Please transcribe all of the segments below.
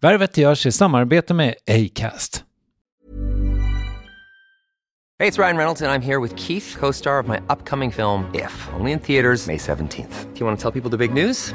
Värvet görs i samarbete med Acast. Hej, det är Ryan Reynolds, och jag är här med Keith, co star of my upcoming film, If, only in theaters, May 17th. Do you want to tell people the big news?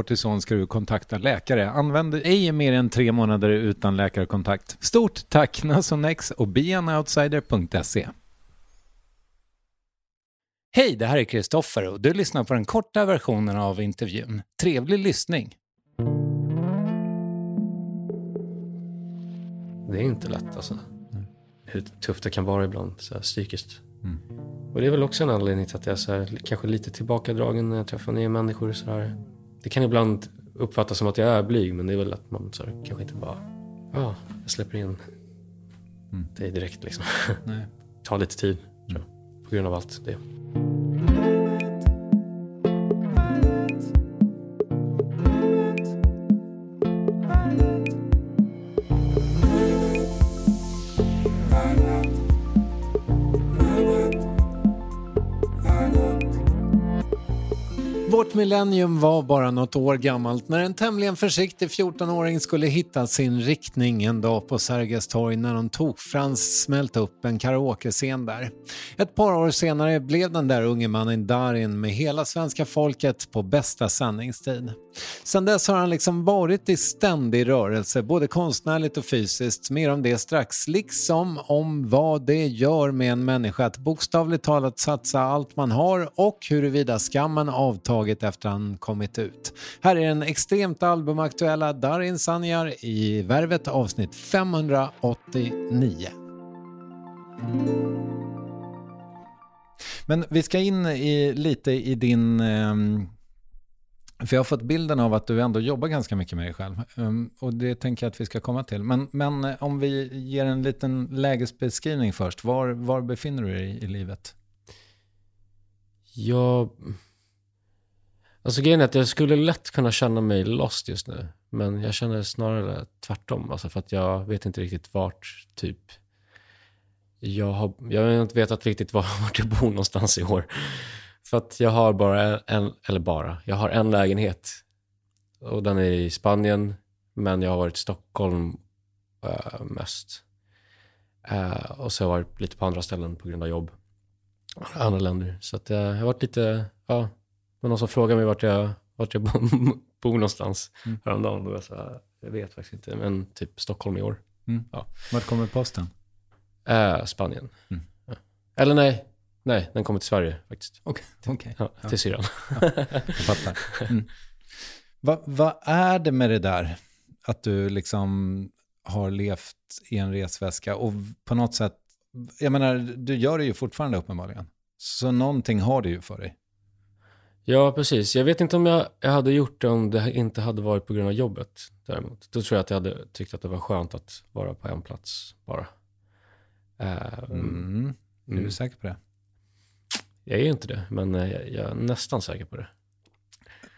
kortison ska du kontakta läkare. Använd ej mer än tre månader utan läkarkontakt. Stort tack Nasonex och beanoutsider.se. Hej, det här är Kristoffer och du lyssnar på den korta versionen av intervjun. Trevlig lyssning! Det är inte lätt alltså. Hur tufft det kan vara ibland så här, psykiskt. Och det är väl också en anledning till att jag är så här, kanske lite tillbakadragen när jag träffar nya människor. Så här. Det kan ibland uppfattas som att jag är blyg men det är väl att man så här, kanske inte bara ja, jag släpper in dig direkt liksom. Nej. Ta lite tid jag, på grund av allt det. Millennium var bara något år gammalt när en tämligen försiktig 14-åring skulle hitta sin riktning en dag på Sergels torg när någon tokfrans smält upp en karaokescen där. Ett par år senare blev den där unge mannen Darin med hela svenska folket på bästa sändningstid. Sen dess har han liksom varit i ständig rörelse, både konstnärligt och fysiskt. Mer om det strax, liksom om vad det gör med en människa att bokstavligt talat satsa allt man har och huruvida skammen avtagit efter han kommit ut. Här är den extremt albumaktuella Darin Sanjar i Värvet avsnitt 589. Men vi ska in i, lite i din... Ehm, för jag har fått bilden av att du ändå jobbar ganska mycket med dig själv. Ehm, och det tänker jag att vi ska komma till. Men, men eh, om vi ger en liten lägesbeskrivning först. Var, var befinner du dig i livet? Jag... Alltså grejen är att jag skulle lätt kunna känna mig lost just nu. Men jag känner snarare tvärtom. Alltså för att jag vet inte riktigt vart typ... Jag har, jag har inte vetat riktigt var, vart jag bor någonstans i år. För att jag har bara en, eller bara, jag har en lägenhet. Och den är i Spanien, men jag har varit i Stockholm uh, mest. Uh, och så har jag varit lite på andra ställen på grund av jobb. Andra länder. Så att, uh, jag har varit lite, ja, var någon som frågade mig vart jag, vart jag bor någonstans mm. häromdagen. Då jag sa, jag vet faktiskt inte, men typ Stockholm i år. Mm. Ja. Vart kommer posten? Spanien. Mm. Ja. Eller nej, Nej, den kommer till Sverige faktiskt. Okej. Okay, okay. ja, till ja. syrran. Ja, jag fattar. Mm. Vad va är det med det där? Att du liksom har levt i en resväska och på något sätt, jag menar, du gör det ju fortfarande uppenbarligen. Så någonting har du ju för dig. Ja, precis. Jag vet inte om jag, jag hade gjort det om det inte hade varit på grund av jobbet däremot. Då tror jag att jag hade tyckt att det var skönt att vara på en plats bara. Uh, mm. Är du mm. säker på det? Jag är ju inte det, men eh, jag, jag är nästan säker på det.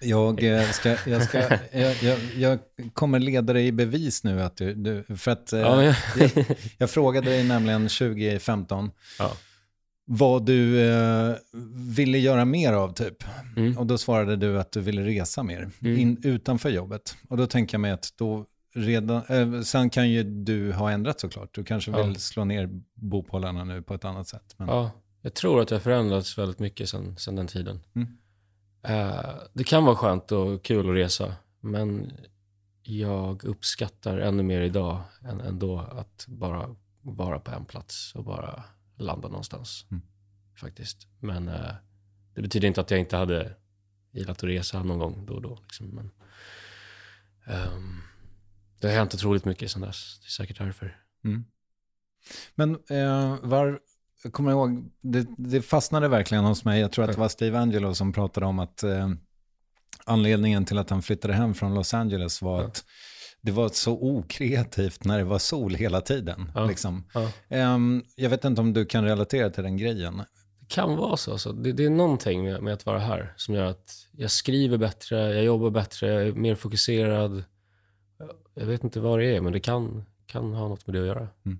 Jag, eh, ska, jag, ska, jag, jag, jag, kommer leda dig i bevis nu. Att du, du för att, eh, ja, jag, jag, frågade dig nämligen 2015 ja. Vad du eh, ville göra mer av typ. Mm. Och då svarade du att du ville resa mer mm. in, utanför jobbet. Och då tänker jag mig att då redan, eh, sen kan ju du ha ändrat såklart. Du kanske vill slå ner bopålarna nu på ett annat sätt. Men... Ja, jag tror att det har förändrats väldigt mycket sen, sen den tiden. Mm. Uh, det kan vara skönt och kul att resa, men jag uppskattar ännu mer idag än, än då att bara vara på en plats och bara landa någonstans. Mm. Faktiskt. Men uh, det betyder inte att jag inte hade gillat att resa någon gång då och då. Liksom. Men, um, det har hänt otroligt mycket sen dess. Det är säkert därför. Mm. Men eh, var, jag kommer ihåg, det, det, fastnade verkligen hos mig. Jag tror att det var Steve Angelo som pratade om att eh, anledningen till att han flyttade hem från Los Angeles var ja. att det var så okreativt när det var sol hela tiden. Ja. Liksom. Ja. Um, jag vet inte om du kan relatera till den grejen. Det kan vara så. Alltså. Det, det, är någonting med, med, att vara här som gör att jag skriver bättre, jag jobbar bättre, jag är mer fokuserad. Jag vet inte vad det är, men det kan, kan ha något med det att göra. Mm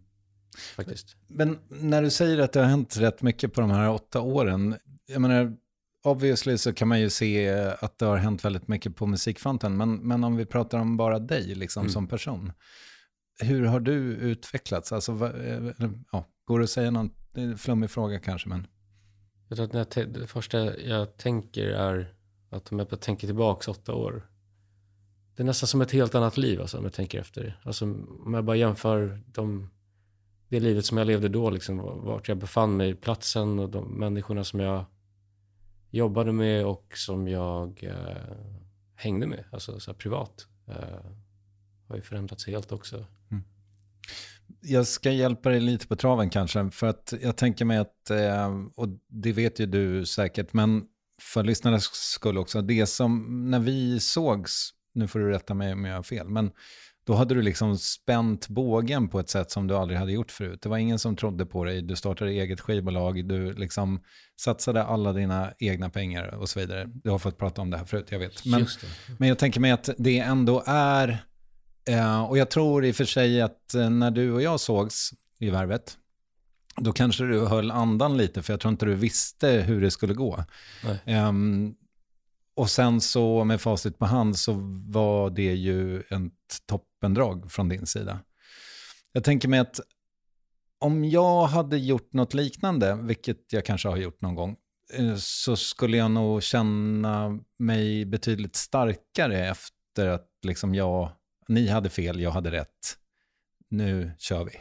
faktiskt. Men när du säger att det har hänt rätt mycket på de här åtta åren, jag menar, obviously så kan man ju se att det har hänt väldigt mycket på musikfronten, men, men om vi pratar om bara dig liksom mm. som person, hur har du utvecklats? Alltså, ja, går det att säga någon flummig fråga kanske, men... Jag tror att det första jag tänker är att om jag tänker tillbaka åtta år, det är nästan som ett helt annat liv alltså, om jag tänker efter. Alltså, om jag bara jämför de det livet som jag levde då, liksom, vart jag befann mig, platsen och de människorna som jag jobbade med och som jag eh, hängde med, alltså så privat, eh, har ju förändrats helt också. Mm. Jag ska hjälpa dig lite på traven kanske, för att jag tänker mig att, eh, och det vet ju du säkert, men för lyssnarnas skull också, det som, när vi sågs, nu får du rätta mig om jag har fel, men då hade du liksom spänt bågen på ett sätt som du aldrig hade gjort förut. Det var ingen som trodde på dig, du startade eget skivbolag, du liksom satsade alla dina egna pengar och så vidare. Du har fått prata om det här förut, jag vet. Men, men jag tänker mig att det ändå är, eh, och jag tror i och för sig att eh, när du och jag sågs i Värvet, då kanske du höll andan lite, för jag tror inte du visste hur det skulle gå. Um, och sen så med facit på hand så var det ju ett toppendrag från din sida. Jag tänker mig att om jag hade gjort något liknande, vilket jag kanske har gjort någon gång, eh, så skulle jag nog känna mig betydligt starkare efter att liksom jag, ni hade fel, jag hade rätt. Nu kör vi.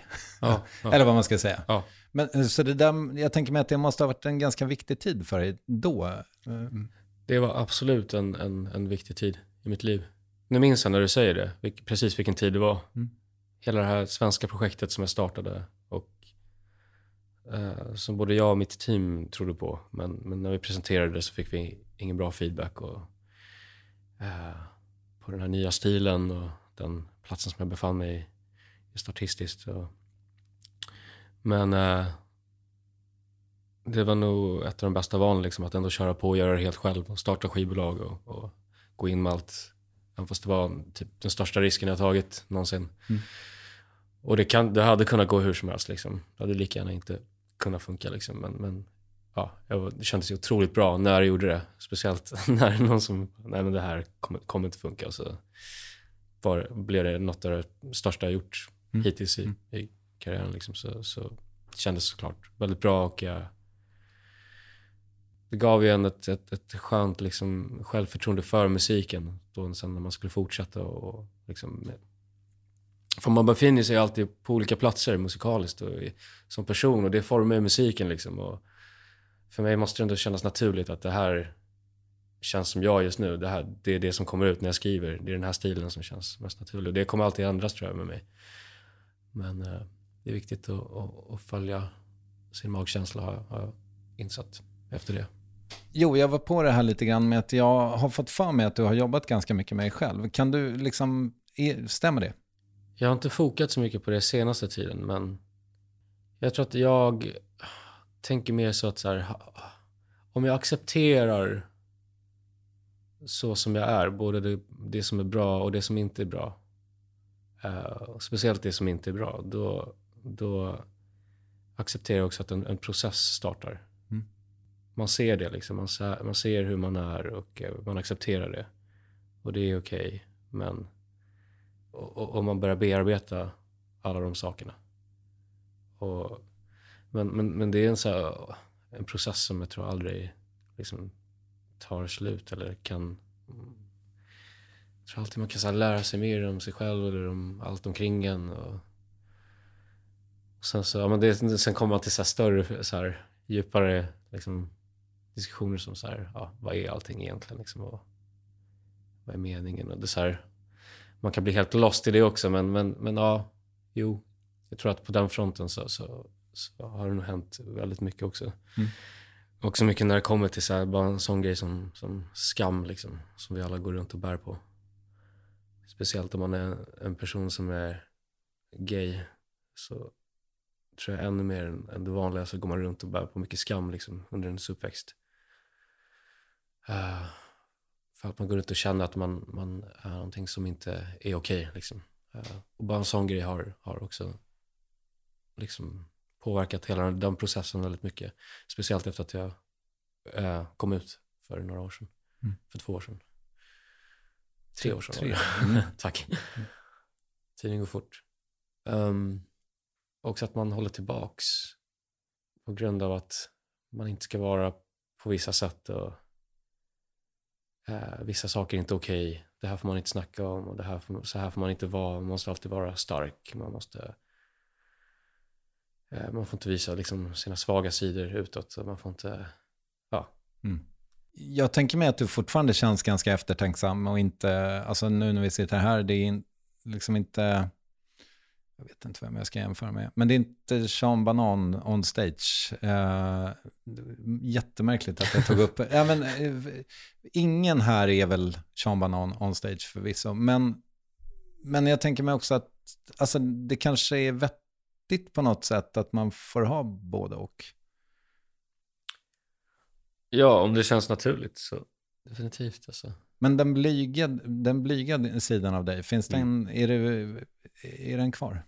Ja, ja. Eller vad man ska säga. Ja. Men, eh, så det där, jag tänker mig att det måste ha varit en ganska viktig tid för dig då. Mm. Det var absolut en, en, en viktig tid i mitt liv. Nu minns jag när du säger det, vilk, precis vilken tid det var. Mm. Hela det här svenska projektet som jag startade och eh, som både jag och mitt team trodde på. Men, men när vi presenterade det så fick vi ingen bra feedback. Och, eh, på den här nya stilen och den platsen som jag befann mig i just artistiskt. Och, men eh, det var nog ett av de bästa valen, liksom, att ändå köra på och göra det helt själv och starta skivbolag och, och gå in med allt. Även fast det var typ den största risken jag tagit någonsin. Mm. Och det, kan, det hade kunnat gå hur som helst. Liksom. Det hade lika gärna inte kunnat funka. Liksom. Men, men ja, jag, det kändes ju otroligt bra när jag gjorde det. Speciellt när någon som, nej men det här kommer, kommer inte funka. Och så var, blev det något av det största jag gjort mm. hittills i, i karriären. Liksom. Så, så det kändes såklart väldigt bra och jag, det gav ju en ett, ett, ett skönt liksom, självförtroende för musiken. Då sen när man skulle fortsätta och liksom, för man befinner sig alltid på olika platser musikaliskt och som person och det formar ju musiken liksom. Och för mig måste det ändå kännas naturligt att det här känns som jag just nu. Det, här, det är det som kommer ut när jag skriver. Det är den här stilen som känns mest naturlig. Och det kommer alltid ändras tror jag med mig. Men eh, det är viktigt att, att, att, följa sin magkänsla har, har jag insett efter det. Jo, jag var på det här lite grann med att jag har fått för mig att du har jobbat ganska mycket med dig själv. Kan du liksom, e, stämmer det? Jag har inte fokat så mycket på det senaste tiden, men jag tror att jag tänker mer så att så här, om jag accepterar så som jag är, både det, det, som är bra och det som inte är bra, uh, speciellt det som inte är bra, då, då accepterar jag också att en, en process startar. Man ser det, liksom. man, ser, man ser hur man är och eh, man accepterar det. Och det är okej, okay, men och, och, man börjar bearbeta alla de sakerna. Och, men, men, men det är en, så här, en process som jag tror aldrig liksom, tar slut eller kan... Jag tror alltid man kan så här, lära sig mer om sig själv eller om allt omkring en. Och, och sen, så, ja, men det, sen kommer man till så större, så här, djupare liksom, diskussioner som så här, ja, vad är allting egentligen? Liksom, och, vad är meningen? Och det så här, man kan bli helt lost i det också. Men, men, men ja, jo. Jag tror att på den fronten så, så, så har det nog hänt väldigt mycket också. Mm. Också mycket när det kommer till så här, bara en sån grej som, som skam, liksom, som vi alla går runt och bär på. Speciellt om man är en person som är gay, så tror jag ännu mer än, det vanliga så går man runt och bär på mycket skam liksom, under ens uppväxt. Uh, för att man går runt och känner att man, man är någonting som inte är okej. Okay, liksom. Uh, och bara en sån grej har, har också liksom påverkat hela den processen väldigt mycket. Speciellt efter att jag uh, kom ut för några år sedan. Mm. För två år sedan. Tre år sedan Tre. Mm. Tack. Mm. Tiden går fort. Um, också att man håller tillbaks på grund av att man inte ska vara på vissa sätt och eh, vissa saker är inte okej, okay. det här får man inte snacka om och det här får, så här får man inte vara, man måste alltid vara stark, man måste eh, man får inte visa liksom, sina svaga sidor utåt, man får inte, ja. Mm. Jag tänker mig att du fortfarande känns ganska eftertänksam och inte, alltså nu när vi sitter här, det är liksom inte jag vet inte vem jag ska jämföra med. Men det är inte Sean Banan on stage. Uh, jättemärkligt att jag tog upp. ja, men, uh, ingen här är väl Sean Banan on stage förvisso. Men, men jag tänker mig också att alltså, det kanske är vettigt på något sätt att man får ha både och. Ja, om det känns naturligt så definitivt. Alltså. Men den blyga, den blyga sidan av dig, finns mm. den, är, det, är den kvar?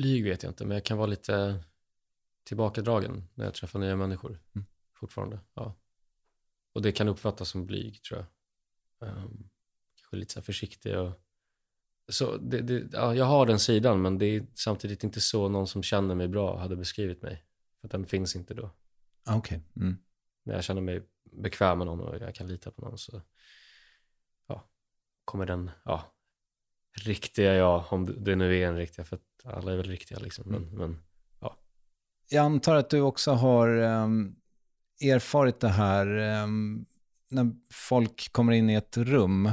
Blyg vet jag inte, men jag kan vara lite tillbakadragen när jag träffar nya människor mm. fortfarande. Ja. Och det kan uppfattas som blyg, tror jag. Um, kanske lite så försiktig och... Så det, det, ja, jag har den sidan, men det är samtidigt inte så någon som känner mig bra hade beskrivit mig. För den finns inte då. Ah, okej. Okay. Mm. När jag känner mig bekväm med någon och jag kan lita på någon så ja, kommer den, ja, riktiga jag, om det nu är en riktiga, för alla är väl riktiga liksom. Men, mm. men ja. Jag antar att du också har um, erfarit det här um, när folk kommer in i ett rum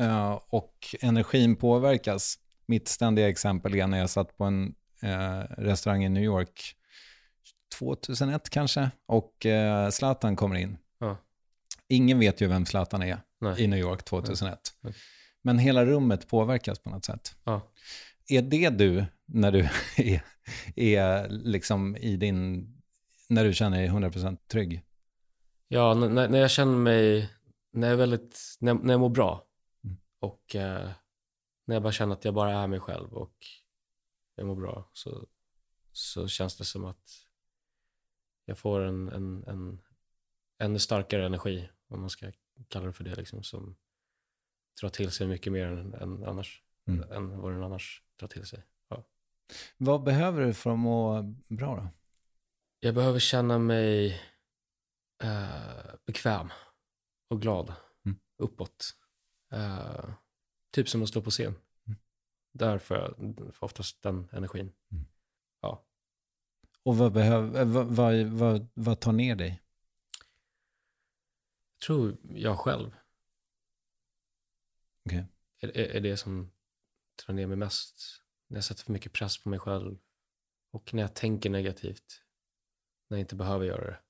uh, och energin påverkas. Mitt ständiga exempel är när jag satt på en uh, restaurang i New York 2001 kanske och uh, Zlatan kommer in. Ja. Ingen vet ju vem Zlatan är Nej. i New York 2001. Nej. Men hela rummet påverkas på något sätt. Ja. Är det du när du är, är liksom i din, när du känner dig 100% trygg? Ja, när, när jag känner mig, när jag, väldigt, när, när jag mår bra mm. och eh, när jag bara känner att jag bara är mig själv och jag mår bra så, så känns det som att jag får en, en, en ännu starkare energi, om man ska kalla det för det, liksom, som drar till sig mycket mer än, än annars, Mm. än vad den annars drar till sig. Ja. Vad behöver du för att må bra då? Jag behöver känna mig eh, bekväm och glad Mm. uppåt. Eh, typ som att stå på scen. Mm. Där får jag oftast den energin. Och vad, behöver, eh, vad, vad, vad, vad tar ner dig? Jag tror jag själv Okej. är, är, är det som drar ner mig mest. När jag sätter för mycket press på mig själv och när jag tänker negativt. När jag inte behöver göra det.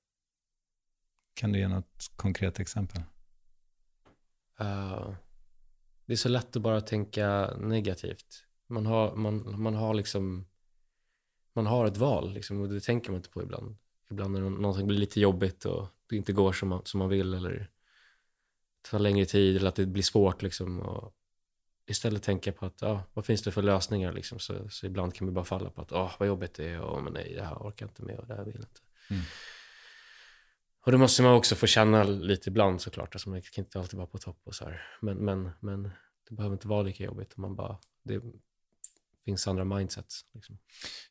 Kan du ge något konkret exempel? Eh, det är så lätt att bara tänka negativt. Man har, man, man har liksom man har ett val liksom, och det tänker man inte på ibland. Ibland när nå- någonting blir lite jobbigt och det inte går som man, som man vill eller tar längre tid eller att det blir svårt liksom. Och istället tänka på att, ja, vad finns det för lösningar liksom? Så, så ibland kan man bara falla på att, åh, vad jobbigt det är och men nej, det här orkar inte med och det här vill inte. Mm. Och det måste man också få känna lite ibland såklart. Alltså man kan inte alltid vara på topp och så här. Men, men, men det behöver inte vara lika jobbigt om man bara, det finns andra mindsets. Liksom.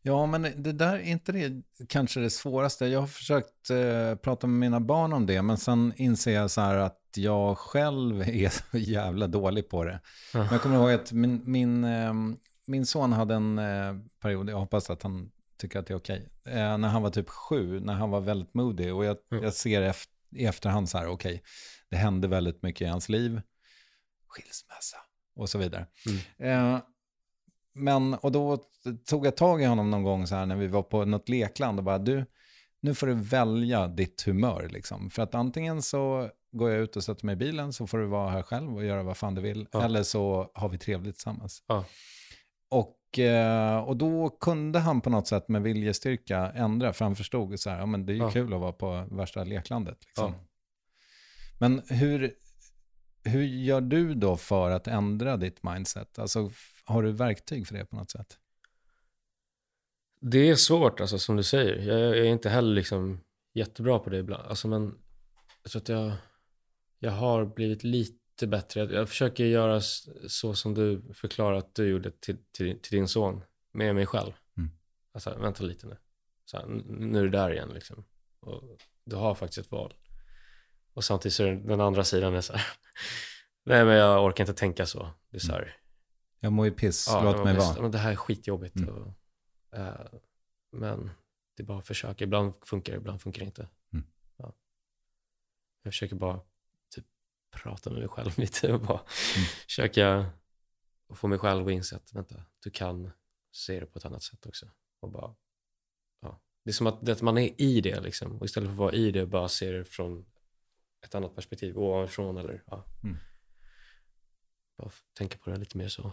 Ja, men det där är inte det kanske det svåraste. Jag har försökt eh, prata med mina barn om det, men sen inser jag så här att jag själv är så jävla dålig på det. Men jag kommer ihåg att min, min, eh, min son hade en eh, period, jag hoppas att han tycker att det är okej, eh, när han var typ sju, när han var väldigt moody. Och jag, Mm. jag ser eft, i efterhand så här, okej, det hände väldigt mycket i hans liv. Skilsmässa och så vidare. Eh, men, och då tog jag tag i honom någon gång så här när vi var på något lekland och bara, du, nu får du välja ditt humör liksom. För att antingen så går jag ut och sätter mig i bilen så får du vara här själv och göra vad fan du vill. Ja. Eller så har vi trevligt tillsammans. Ja. Och, eh, och då kunde han på något sätt med viljestyrka ändra, för han förstod så här, ja men det är ju Ja. kul att vara på värsta leklandet. Liksom. Men hur, hur gör du då för att ändra ditt mindset? Alltså, har du verktyg för det på något sätt? Det är svårt, alltså, som du säger. Jag, jag är inte heller liksom jättebra på det ibland. Alltså, men jag tror att jag, jag har blivit lite bättre. Jag, jag försöker göra så som du förklarar att du gjorde till, till, till din son med mig själv. Mm. Alltså, vänta lite nu. Så här, nu är du där igen liksom. Och du har faktiskt ett val. Och samtidigt så är den andra sidan är så här. Nej, men jag orkar inte tänka så. Det är så här. Jag mår ju piss, Ja, låt mig vara. Men det här är skitjobbigt. Mm. Och, eh, men det är bara att försöka. Ibland funkar det, ibland funkar det inte. Mm. Ja. Jag försöker bara typ, prata med mig själv lite och bara Mm. försöka få mig själv att inse att vänta, du kan se det på ett annat sätt också. Och bara, ja. Det är som att, att man är i det liksom. Och istället för att vara i det, bara se det från ett annat perspektiv, ovanifrån eller ja. Mm. Bara tänka på det lite mer så.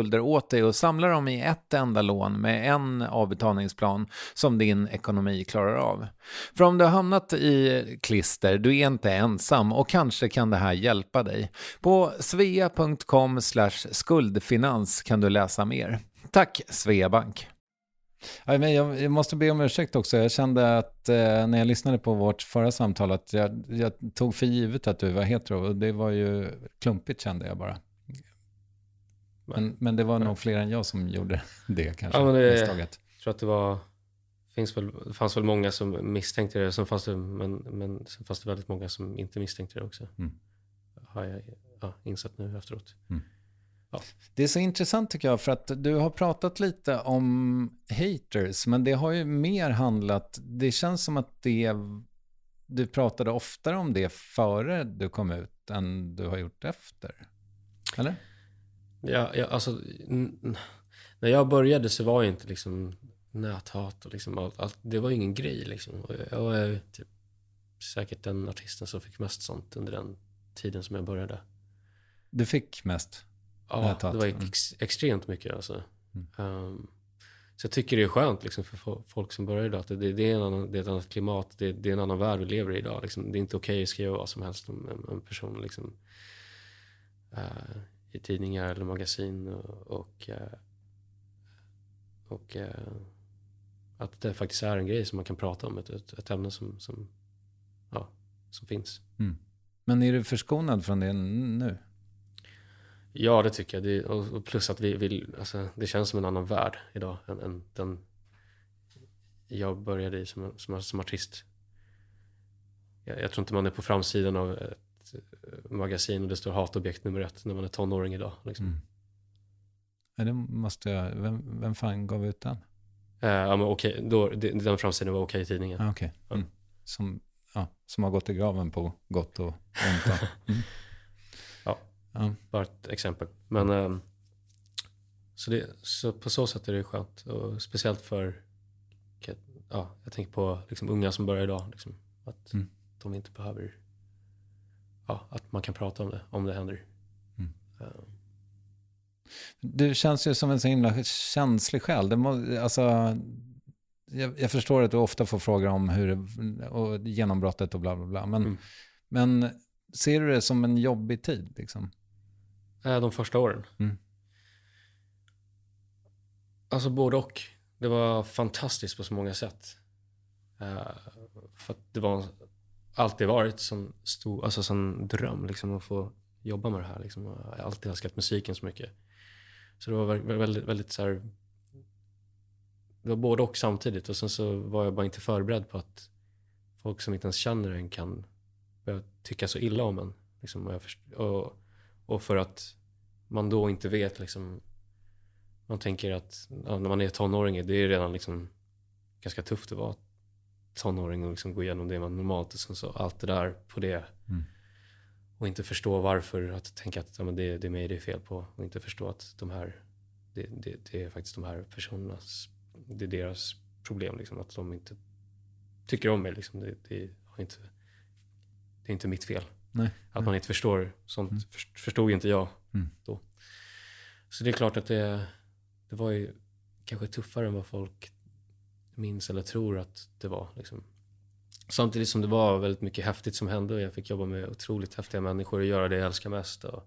skulder åt dig och samla dem i ett enda lån med en avbetalningsplan som din ekonomi klarar av. För om du har hamnat i klister, du är inte ensam och kanske kan det här hjälpa dig. På svea.com skuldfinans kan du läsa mer. Tack Sveabank! Jag måste be om ursäkt också. Jag kände att eh, när jag lyssnade på vårt förra samtal att jag, jag, tog för givet att du var hetero och det var ju klumpigt kände jag bara. Men, men det var nog fler än jag som gjorde det kanske. Ja, men det, misstaget. Jag tror att det var... Finns väl, det fanns väl många som misstänkte det, sen fanns det, men, men sen fanns det väldigt många som inte misstänkte det också. Mm. Har jag ja, insett nu efteråt. Mm. Ja. Det är så intressant tycker jag, för att du har pratat lite om haters, men det har ju mer handlat, det känns som att det, du pratade oftare om det före du kom ut än du har gjort efter. Eller? Ja, ja alltså, när jag började så var inte liksom näthat och liksom allt, allt, det var ingen grej liksom. Och jag var typ, säkert den artisten som fick mest sånt under den tiden som jag började. Du fick mest? Ja, näthat. det var mm. ex, extremt mycket alltså. Mm. Um, så jag tycker det är skönt liksom, för folk som börjar idag. Det, det, är, en annan, det är ett annat klimat, det, det är en annan värld vi lever i idag. Liksom. Det är inte okej okay att skriva vad som helst om en, en person. Liksom. Uh, i tidningar eller magasin och, och, eh, och eh, att det faktiskt är en grej som man kan prata om, ett, ett, ett ämne som, som, ja, som finns. Mm. Men är du förskonad från det nu? Ja, det tycker jag. Det, och plus att vi vill, alltså, det känns som en annan värld idag än, än den jag började i som, som, som artist. Jag, jag, tror inte man är på framsidan av magasin och det står hatobjekt nummer ett när man är tonåring idag. Liksom. Mm. Ja, det måste jag, vem, vem fan gav ut den? Uh, ja, men okej, då, den framsidan var okej i tidningen. Ah, okay. Mm. Som, ja, som har gått i graven på gott och ont. Mm. ja, ja, bara ett exempel. Men um, så, det, så på så sätt är det skönt. Och speciellt för, ja, jag tänker på liksom, unga som börjar idag. Liksom, att mm. de inte behöver ja, att man kan prata om det, om det händer. Mm. Uh. Du känns ju som en så himla känslig själ. Det må, alltså, jag, jag, förstår att du ofta får frågor om hur och genombrottet och bla bla bla. Men, mm. men ser du det som en jobbig tid? Liksom? De första åren? Mm. Alltså både och. Det var fantastiskt på så många sätt. Uh, för att det var alltid varit som stor, alltså som dröm liksom att få jobba med det här. Liksom. Jag har alltid älskat musiken så mycket. Så det var väldigt, väldigt så här, Det var både och samtidigt och sen så var jag bara inte förberedd på att folk som inte ens känner en kan börja tycka så illa om en. Liksom, och, och, och, för att man då inte vet liksom, man tänker att ja, när man är tonåring, det är redan liksom ganska tufft att vara tonåring och liksom gå igenom det man normalt och sen så allt det där på det. Mm. Och inte förstå varför, att tänka att ja, men det, det är mig det är fel på och inte förstå att de här, det, det, det är faktiskt de här personernas, det är deras problem liksom, att de inte tycker om mig liksom. Det, det har inte, det är inte mitt fel. Nej. Att man inte förstår. Sånt för- förstod inte jag Mm. då. Så det är klart att det, det var ju kanske tuffare än vad folk minns eller tror att det var. Liksom. Samtidigt som det var väldigt mycket häftigt som hände och jag fick jobba med otroligt häftiga människor och göra det jag älskar mest. Och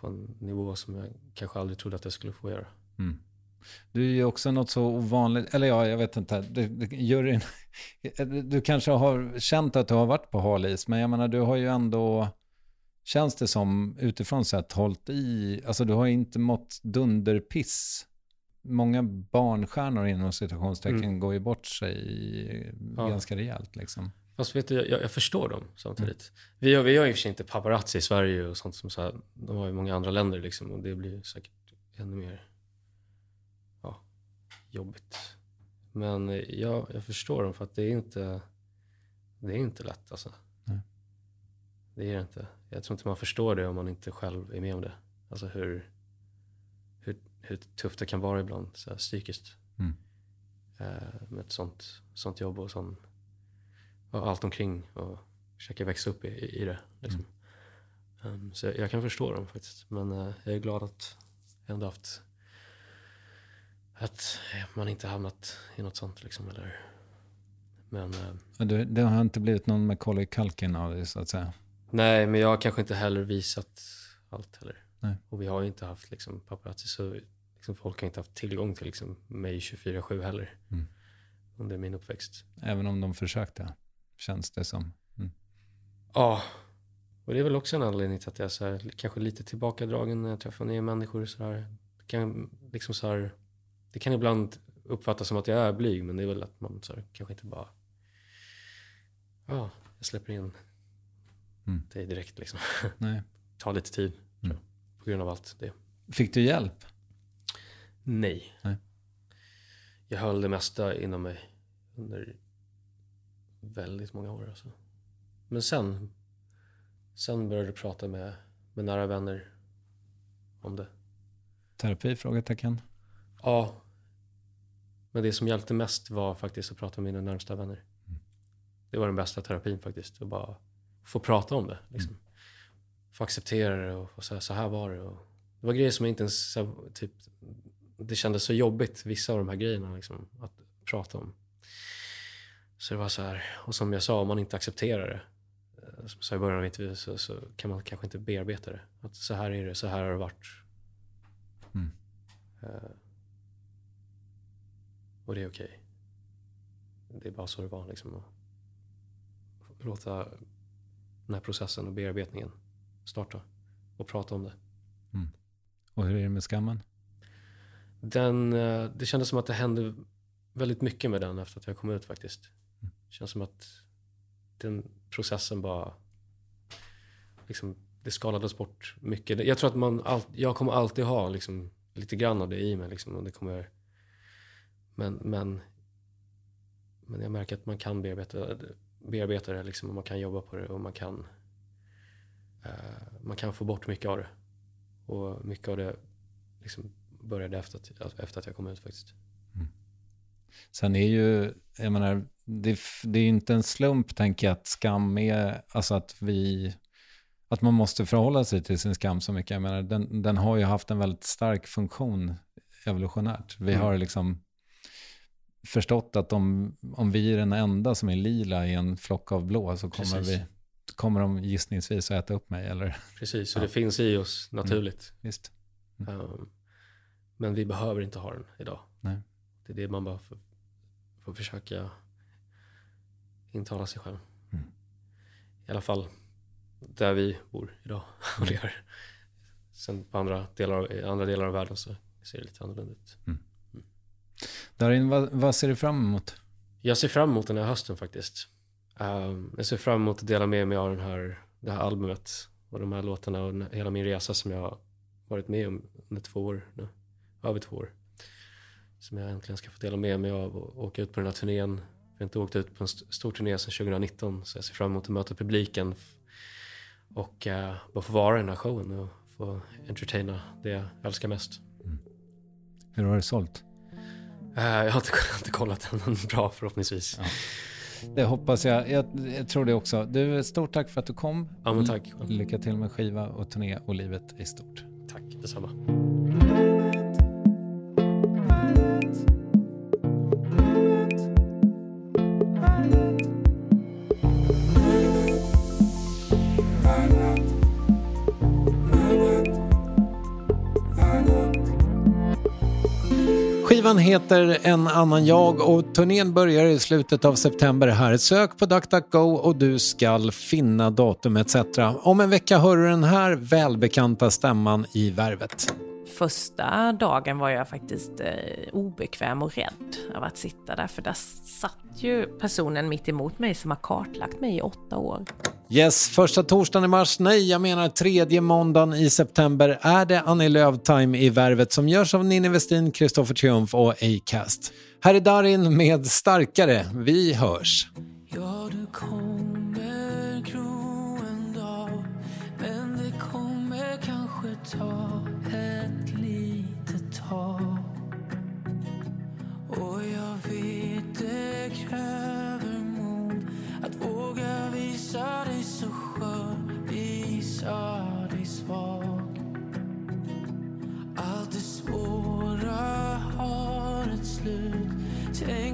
på en nivå som jag kanske aldrig trodde att jag skulle få göra. Mm. Du är ju också något så ovanligt, eller ja, jag vet inte. Du, du, juryn, du kanske har känt att du har varit på hal is, men jag menar, du har ju ändå, känns det som utifrån sett, hållit i, alltså du har inte mått dunderpiss. Många barnstjärnor inom citationstecken går ju bort sig Ja. ganska rejält liksom. Fast vet du, jag, jag förstår dem samtidigt. Vi, har, vi har ju för sig inte paparazzi i Sverige och sånt som så här, de har ju många andra länder liksom och det blir säkert ännu mer ja, jobbigt. Men eh, jag, jag förstår dem för att det är inte, det är inte lätt alltså. Nej. Det är det inte. Jag tror inte man förstår det om man inte själv är med om det. Alltså hur, hur, tufft det kan vara ibland så här, psykiskt. Mm. Eh, med ett sånt, sånt jobb och sån, och allt omkring och försöka växa upp i, i det. Liksom. Um, så jag, jag kan förstå dem faktiskt. Men eh, jag är glad att jag ändå haft att man inte hamnat i något sånt liksom. Eller, men eh, du, det har inte blivit någon Macaulay Culkin av det så att säga. nej, men jag har kanske inte heller visat allt heller. Nej. Och vi har ju inte haft liksom, paparazzi så liksom, folk har inte haft tillgång till liksom, mig 24-7 heller. Mm. Under min uppväxt. Även om de försökte, känns det som. Mm. Ja, och det är väl också en anledning till att jag är så här, kanske lite tillbakadragen när jag träffar nya människor. Så här. Det, kan, liksom så här, det kan ibland uppfattas som att jag är blyg, men det är väl att man så här, kanske inte bara... Ja, jag släpper in Mm. dig direkt. Liksom. Nej. Ta lite tid, Mm. på grund av allt det. Fick du hjälp? Nej. Nej. Jag höll det mesta inom mig under väldigt många år. Alltså. Men sen, sen började jag prata med, med nära vänner om det. Terapi? Frågetecken. Ja. Men det som hjälpte mest var faktiskt att prata med mina närmsta vänner. Det var den bästa terapin faktiskt. Att bara få prata om det. Liksom. Få acceptera det och få säga så här var det. Och det var grejer som jag inte ens... Typ, det kändes så jobbigt, vissa av de här grejerna, liksom, att prata om. Så det var så här, och som jag sa, om man inte accepterar det, som jag sa i början av intervjun, så, så kan man kanske inte bearbeta det. Att så här är det, så här har det varit. Mm. Eh, och det är okej. Det är bara så det var. Liksom, att låta den här processen och bearbetningen starta och prata om det. Och hur är det med skammen? Den, eh, det kändes som att det hände väldigt mycket med den efter att jag kom ut faktiskt. Det känns som att den processen bara... Liksom, det skalades bort mycket. Jag tror att man... All, jag kommer alltid ha liksom, lite grann av det i mig. Liksom, och det kommer, men, men, men jag märker att man kan bearbeta, bearbeta det liksom, och man kan jobba på det och man kan, eh, man kan få bort mycket av det. Och mycket av det liksom, började efter att, efter att jag kom ut faktiskt. Sen är ju, jag menar, det, det är ju inte en slump tänker jag att skam är, alltså att vi, att man måste förhålla sig till sin skam så mycket. Jag menar, den, den har ju haft en väldigt stark funktion evolutionärt. Vi har liksom förstått att om, om vi är den enda som är lila i en flock av blå så kommer, Precis. vi, kommer de gissningsvis att äta upp mig. Eller, Precis, så det finns i oss naturligt. visst. Um, men vi behöver inte ha den idag. Nej. Det är det man bara får, får försöka intala sig själv. Mm. I alla fall där vi bor idag och lever. Sen på andra delar, av- i andra delar av världen så ser det lite annorlunda ut. Darin, vad, vad ser du fram emot? Jag ser fram emot den här hösten faktiskt. Um, jag ser fram emot att dela med mig av den här, det här albumet och de här låtarna och hela min resa som jag har varit med om under två år nu. Över två år. Som jag äntligen ska få dela med mig av och åka ut på den här turnén. Jag har inte åkt ut på en st- stor turné sedan 2019 så jag ser fram emot att möta publiken och uh, bara få vara i den här showen och få entertaina det jag älskar mest. Hur har det sålt? Eh, jag har inte, inte kollat men bra förhoppningsvis. Det hoppas jag. jag. Jag tror det också. Du, stort tack för att du kom. Ja, men tack. Lycka till med skiva och turné och livet i stort. Tack detsamma. Skivan heter En annan jag och turnén börjar i slutet av september här. Sök på DuckDuckGo och du skall finna datum etc. Om en vecka hör du den här välbekanta stämman i Värvet. Första dagen var jag faktiskt eh, obekväm och rädd av att sitta där, för där satt ju personen mitt emot mig som har kartlagt mig i åtta år. Yes, första torsdagen i mars, nej jag menar tredje måndagen i september är det Annie Lööf-time i Värvet som görs av Ninni Westin, Kristoffer Triumf och Acast. Här är Darin med Starkare, vi hörs. Ja, våga visa dig så skör Visa dig svag. Allt det svåra har ett slut. Tänk